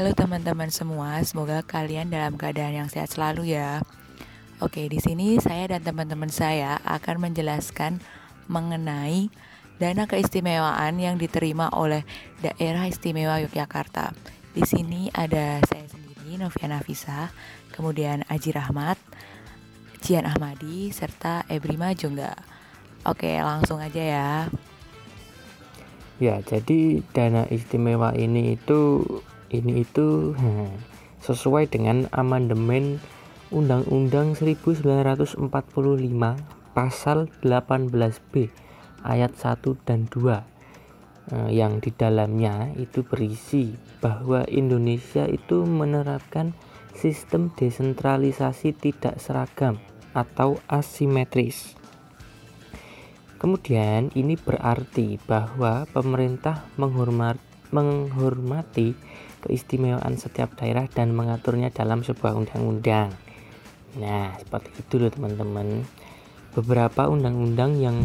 Halo teman-teman semua, semoga kalian dalam keadaan yang sehat selalu ya. Oke, di sini saya dan teman-teman saya akan menjelaskan mengenai dana keistimewaan yang diterima oleh Daerah Istimewa Yogyakarta. Di sini ada saya sendiri, Noviana Nafisa, kemudian Aji Rahmat, Cian Ahmadi, serta Ebrima Jongga. Oke, langsung aja ya. Ya, jadi dana istimewa ini itu ini itu sesuai dengan amandemen Undang-Undang 1945 pasal 18B ayat 1 dan 2 eh, yang di dalamnya itu berisi bahwa Indonesia itu menerapkan sistem desentralisasi tidak seragam atau asimetris. Kemudian ini berarti bahwa pemerintah menghormati, menghormati keistimewaan setiap daerah dan mengaturnya dalam sebuah undang-undang. Nah, seperti itu loh teman-teman. Beberapa undang-undang yang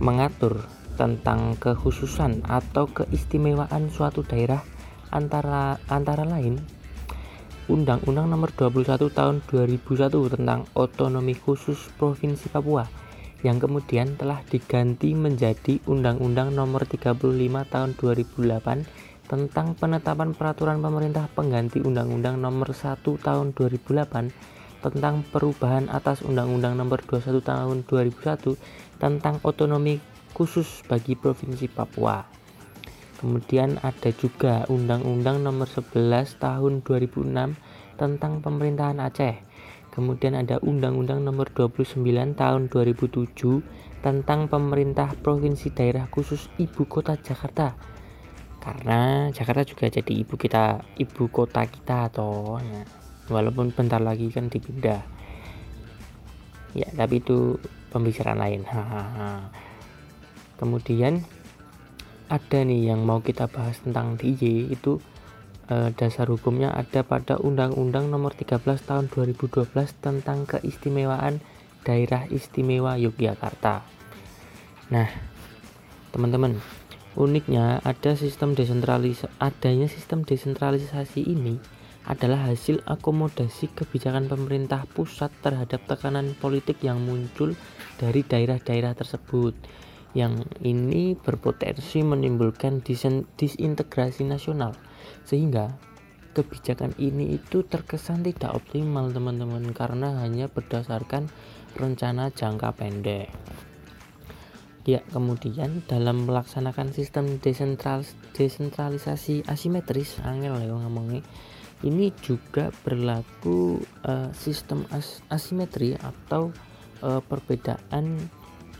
mengatur tentang kekhususan atau keistimewaan suatu daerah antara antara lain Undang-Undang Nomor 21 Tahun 2001 tentang Otonomi Khusus Provinsi Papua yang kemudian telah diganti menjadi Undang-Undang Nomor 35 Tahun 2008 tentang penetapan peraturan pemerintah pengganti Undang-Undang Nomor 1 Tahun 2008 tentang perubahan atas Undang-Undang Nomor 21 Tahun 2001 tentang otonomi khusus bagi Provinsi Papua. Kemudian ada juga Undang-Undang Nomor 11 Tahun 2006 tentang pemerintahan Aceh. Kemudian ada Undang-Undang Nomor 29 Tahun 2007 tentang pemerintah provinsi daerah khusus ibu kota Jakarta karena Jakarta juga jadi ibu kita ibu kota kita atau ya, walaupun bentar lagi kan dipindah. Ya tapi itu pembicaraan lain. Kemudian ada nih yang mau kita bahas tentang DJ itu eh, dasar hukumnya ada pada Undang-Undang Nomor 13 Tahun 2012 tentang keistimewaan Daerah Istimewa Yogyakarta. Nah, teman-teman, Uniknya, ada sistem desentralis adanya sistem desentralisasi ini adalah hasil akomodasi kebijakan pemerintah pusat terhadap tekanan politik yang muncul dari daerah-daerah tersebut. Yang ini berpotensi menimbulkan disintegrasi nasional sehingga kebijakan ini itu terkesan tidak optimal teman-teman karena hanya berdasarkan rencana jangka pendek. Ya, kemudian dalam melaksanakan sistem desentral, desentralisasi asimetris, angel ya ngomongnya, ini juga berlaku uh, sistem as, asimetri atau uh, perbedaan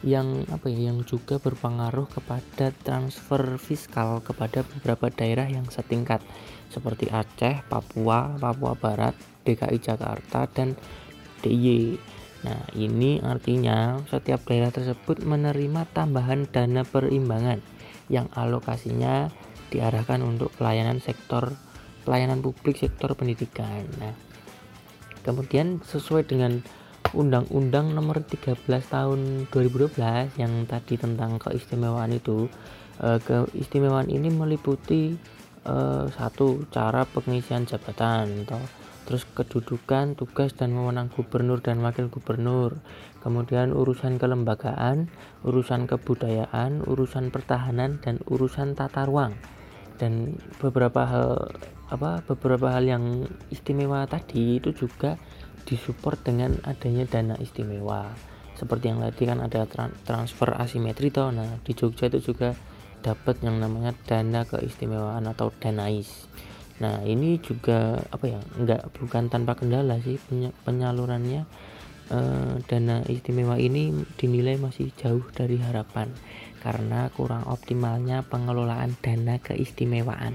yang apa ya yang juga berpengaruh kepada transfer fiskal kepada beberapa daerah yang setingkat seperti Aceh, Papua, Papua Barat, DKI Jakarta dan DIY Nah, ini artinya setiap daerah tersebut menerima tambahan dana perimbangan yang alokasinya diarahkan untuk pelayanan sektor pelayanan publik sektor pendidikan. Nah, kemudian sesuai dengan Undang-Undang Nomor 13 Tahun 2012 yang tadi tentang keistimewaan itu, eh, keistimewaan ini meliputi eh, satu cara pengisian jabatan atau terus kedudukan, tugas dan wewenang gubernur dan wakil gubernur, kemudian urusan kelembagaan, urusan kebudayaan, urusan pertahanan dan urusan tata ruang. Dan beberapa hal apa beberapa hal yang istimewa tadi itu juga disupport dengan adanya dana istimewa. Seperti yang tadi kan ada transfer asimetri toh. Nah, di Jogja itu juga dapat yang namanya dana keistimewaan atau danais Nah ini juga apa ya enggak bukan tanpa kendala sih penyalurannya eh, dana istimewa ini dinilai masih jauh dari harapan karena kurang optimalnya pengelolaan dana keistimewaan.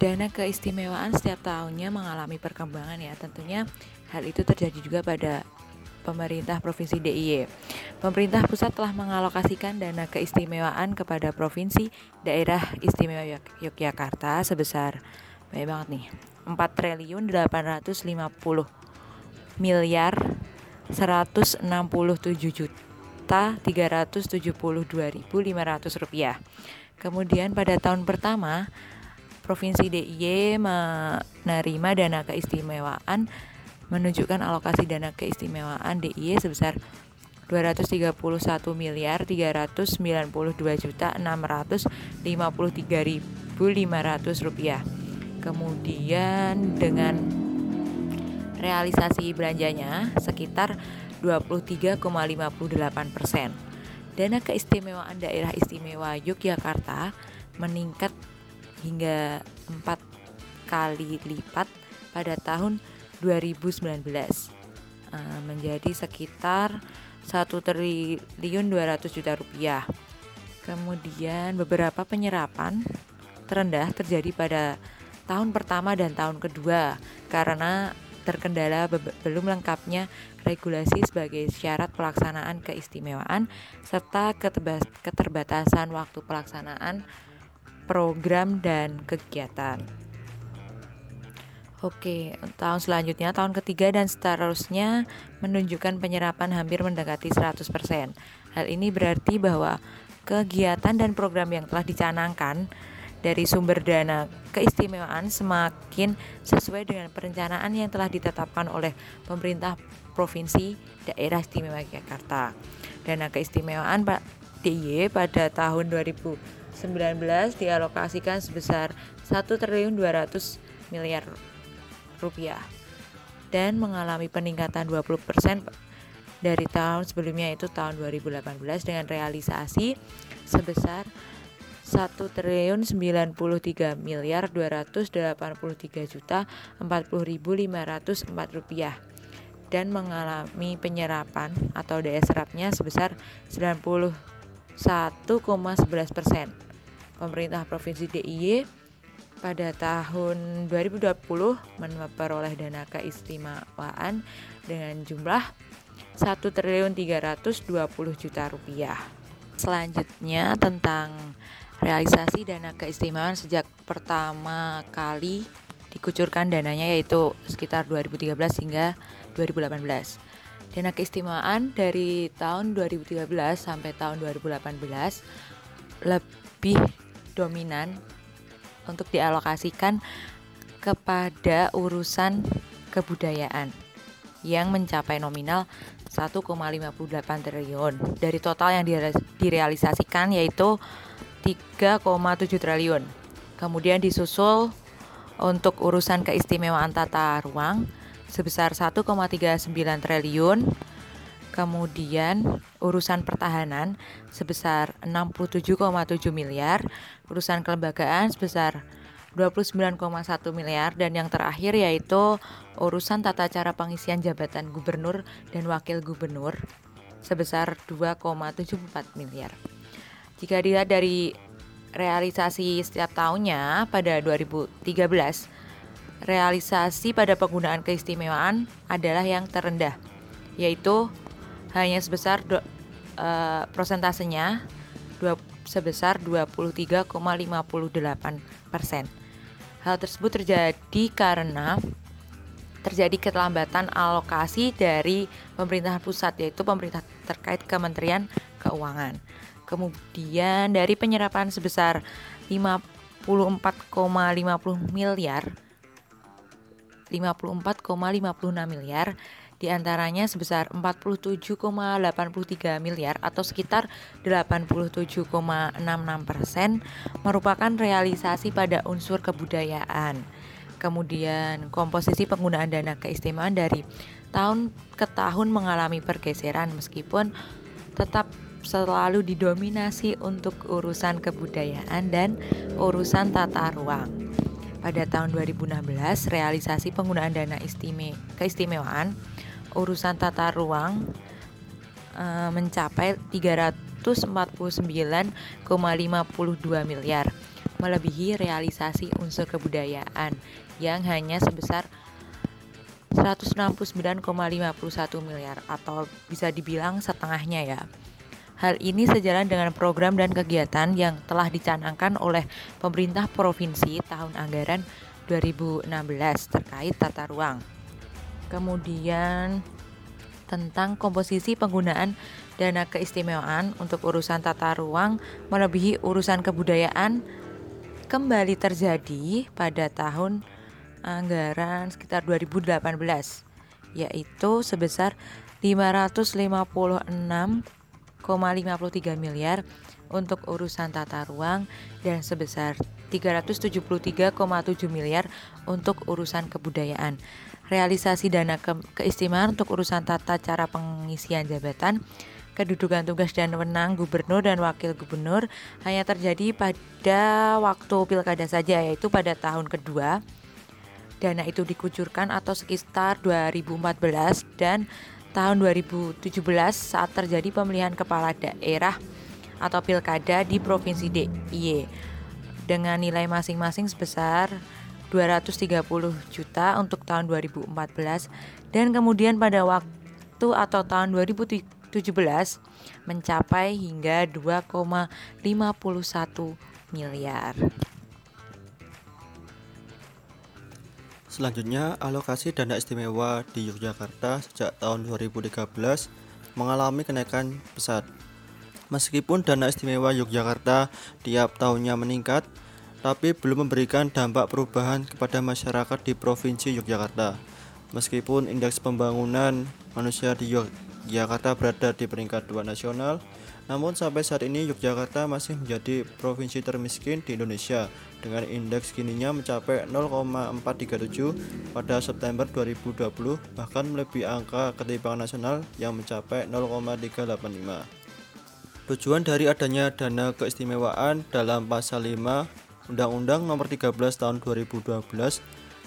Dana keistimewaan setiap tahunnya mengalami perkembangan ya tentunya hal itu terjadi juga pada pemerintah Provinsi DIY. Pemerintah pusat telah mengalokasikan dana keistimewaan kepada provinsi daerah istimewa Yogyakarta sebesar banyak banget nih 4 triliun 850 miliar 167 juta 372.500 rupiah kemudian pada tahun pertama Provinsi DIY menerima dana keistimewaan menunjukkan alokasi dana keistimewaan DIY sebesar 231 miliar 392 juta 653.500 rupiah. Kemudian dengan realisasi belanjanya sekitar 23,58 persen. Dana keistimewaan daerah istimewa Yogyakarta meningkat hingga empat kali lipat pada tahun 2019 uh, menjadi sekitar 1 triliun 200 juta rupiah. Kemudian beberapa penyerapan terendah terjadi pada tahun pertama dan tahun kedua karena terkendala belum lengkapnya regulasi sebagai syarat pelaksanaan keistimewaan serta keterbatasan waktu pelaksanaan program dan kegiatan. Oke, tahun selanjutnya, tahun ketiga dan seterusnya menunjukkan penyerapan hampir mendekati 100%. Hal ini berarti bahwa kegiatan dan program yang telah dicanangkan dari sumber dana keistimewaan semakin sesuai dengan perencanaan yang telah ditetapkan oleh pemerintah provinsi daerah istimewa Jakarta. Dana keistimewaan Pak DIY pada tahun 2019 dialokasikan sebesar 1 triliun 200 miliar rupiah dan mengalami peningkatan 20% dari tahun sebelumnya itu tahun 2018 dengan realisasi sebesar 1 triliun 93 miliar 283 juta 40.504 rupiah dan mengalami penyerapan atau daya serapnya sebesar 91,11 persen. Pemerintah Provinsi DIY pada tahun 2020 memperoleh dana keistimewaan dengan jumlah 1 triliun 320 juta rupiah. Selanjutnya tentang realisasi dana keistimewaan sejak pertama kali dikucurkan dananya yaitu sekitar 2013 hingga 2018. Dana keistimewaan dari tahun 2013 sampai tahun 2018 lebih dominan untuk dialokasikan kepada urusan kebudayaan yang mencapai nominal 1,58 triliun dari total yang direalisasikan yaitu 3,7 triliun. Kemudian disusul untuk urusan keistimewaan tata ruang sebesar 1,39 triliun. Kemudian urusan pertahanan sebesar 67,7 miliar, urusan kelembagaan sebesar 29,1 miliar dan yang terakhir yaitu urusan tata cara pengisian jabatan gubernur dan wakil gubernur sebesar 2,74 miliar. Jika dilihat dari realisasi setiap tahunnya pada 2013 realisasi pada penggunaan keistimewaan adalah yang terendah yaitu hanya sebesar uh, prosentasenya dua, sebesar 23,58 persen. Hal tersebut terjadi karena terjadi keterlambatan alokasi dari pemerintah pusat yaitu pemerintah terkait Kementerian Keuangan. Kemudian dari penyerapan sebesar 54,50 miliar 54,56 miliar di antaranya sebesar 47,83 miliar atau sekitar 87,66 persen merupakan realisasi pada unsur kebudayaan. Kemudian komposisi penggunaan dana keistimewaan dari tahun ke tahun mengalami pergeseran meskipun tetap selalu didominasi untuk urusan kebudayaan dan urusan tata ruang. Pada tahun 2016, realisasi penggunaan dana istime keistimewaan urusan tata ruang uh, mencapai 349,52 miliar, melebihi realisasi unsur kebudayaan yang hanya sebesar 169,51 miliar atau bisa dibilang setengahnya ya. Hal ini sejalan dengan program dan kegiatan yang telah dicanangkan oleh pemerintah provinsi tahun anggaran 2016 terkait tata ruang. Kemudian tentang komposisi penggunaan dana keistimewaan untuk urusan tata ruang melebihi urusan kebudayaan kembali terjadi pada tahun anggaran sekitar 2018 yaitu sebesar 556,53 miliar untuk urusan tata ruang dan sebesar 373,7 miliar untuk urusan kebudayaan. Realisasi dana ke keistimewaan untuk urusan tata cara pengisian jabatan, kedudukan tugas dan wewenang gubernur dan wakil gubernur hanya terjadi pada waktu pilkada saja yaitu pada tahun kedua. Dana itu dikucurkan atau sekitar 2014 dan tahun 2017 saat terjadi pemilihan kepala daerah atau pilkada di Provinsi DIY dengan nilai masing-masing sebesar 230 juta untuk tahun 2014 dan kemudian pada waktu atau tahun 2017 mencapai hingga 2,51 miliar. Selanjutnya, alokasi dana istimewa di Yogyakarta sejak tahun 2013 mengalami kenaikan pesat. Meskipun dana istimewa Yogyakarta tiap tahunnya meningkat, tapi belum memberikan dampak perubahan kepada masyarakat di Provinsi Yogyakarta. Meskipun indeks pembangunan manusia di Yogyakarta berada di peringkat dua nasional, namun sampai saat ini Yogyakarta masih menjadi provinsi termiskin di Indonesia dengan indeks gininya mencapai 0,437 pada September 2020 bahkan melebihi angka ketimpangan nasional yang mencapai 0,385. Tujuan dari adanya dana keistimewaan dalam pasal 5 Undang-Undang Nomor 13 Tahun 2012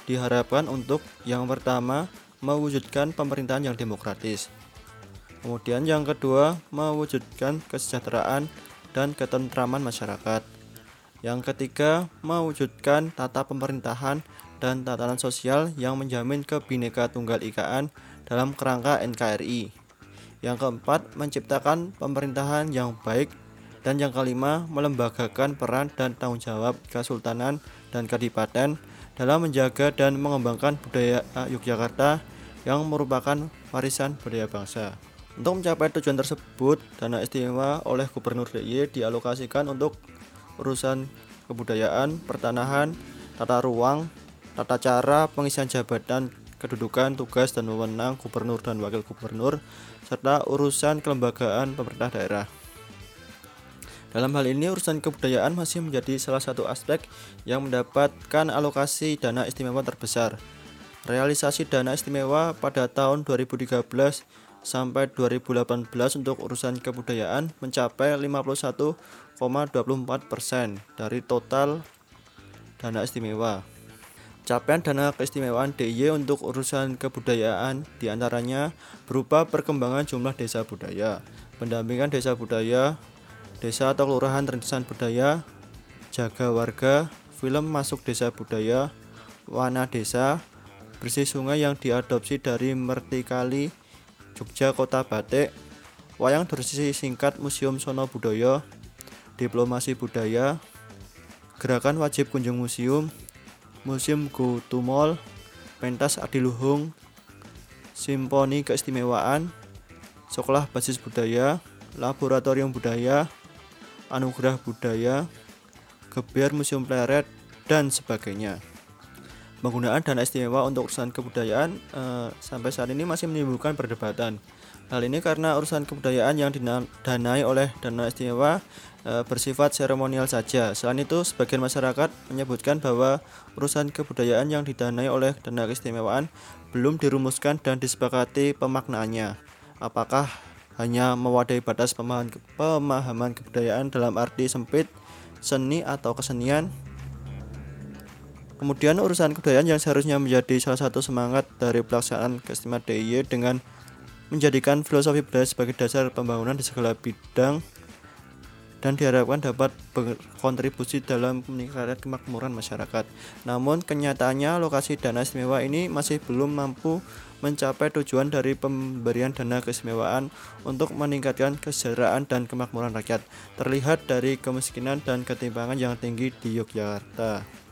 diharapkan untuk yang pertama mewujudkan pemerintahan yang demokratis. Kemudian yang kedua mewujudkan kesejahteraan dan ketentraman masyarakat. Yang ketiga mewujudkan tata pemerintahan dan tatanan sosial yang menjamin kebineka tunggal ikaan dalam kerangka NKRI. Yang keempat, menciptakan pemerintahan yang baik dan yang kelima, melembagakan peran dan tanggung jawab Kesultanan dan Kadipaten dalam menjaga dan mengembangkan budaya Yogyakarta yang merupakan warisan budaya bangsa. Untuk mencapai tujuan tersebut, dana istimewa oleh Gubernur DIY dialokasikan untuk urusan kebudayaan, pertanahan, tata ruang, tata cara pengisian jabatan kedudukan, tugas, dan wewenang gubernur dan wakil gubernur, serta urusan kelembagaan pemerintah daerah. Dalam hal ini, urusan kebudayaan masih menjadi salah satu aspek yang mendapatkan alokasi dana istimewa terbesar. Realisasi dana istimewa pada tahun 2013 sampai 2018 untuk urusan kebudayaan mencapai 51,24% persen dari total dana istimewa. Capaian dana keistimewaan DIY untuk urusan kebudayaan di antaranya berupa perkembangan jumlah desa budaya, pendampingan desa budaya, desa atau kelurahan rintisan budaya, jaga warga, film masuk desa budaya, wana desa, bersih sungai yang diadopsi dari Mertikali, Jogja Kota Batik, wayang bersih singkat Museum Sono Budaya, diplomasi budaya, gerakan wajib kunjung museum, Museum Mall, pentas adiluhung, simponi keistimewaan, sekolah basis budaya, laboratorium budaya, anugerah budaya, gebiar museum pleret, dan sebagainya. Penggunaan dana istimewa untuk urusan kebudayaan eh, sampai saat ini masih menimbulkan perdebatan. Hal ini karena urusan kebudayaan yang didanai oleh dana istimewa e, bersifat seremonial saja. Selain itu, sebagian masyarakat menyebutkan bahwa urusan kebudayaan yang didanai oleh dana keistimewaan belum dirumuskan dan disepakati pemaknaannya. Apakah hanya mewadai batas pemahaman kebudayaan dalam arti sempit, seni atau kesenian? Kemudian urusan kebudayaan yang seharusnya menjadi salah satu semangat dari pelaksanaan keistimewaan DIY dengan menjadikan filosofi budaya sebagai dasar pembangunan di segala bidang dan diharapkan dapat berkontribusi dalam meningkatkan kemakmuran masyarakat. Namun kenyataannya lokasi dana istimewa ini masih belum mampu mencapai tujuan dari pemberian dana keistimewaan untuk meningkatkan kesejahteraan dan kemakmuran rakyat. Terlihat dari kemiskinan dan ketimpangan yang tinggi di Yogyakarta.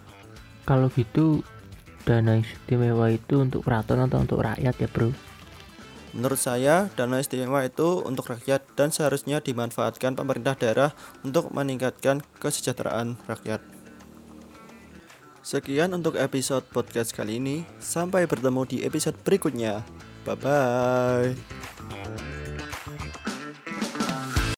Kalau gitu dana istimewa itu untuk keraton atau untuk rakyat ya, Bro? Menurut saya, dana istimewa itu untuk rakyat dan seharusnya dimanfaatkan pemerintah daerah untuk meningkatkan kesejahteraan rakyat. Sekian untuk episode podcast kali ini. Sampai bertemu di episode berikutnya. Bye bye.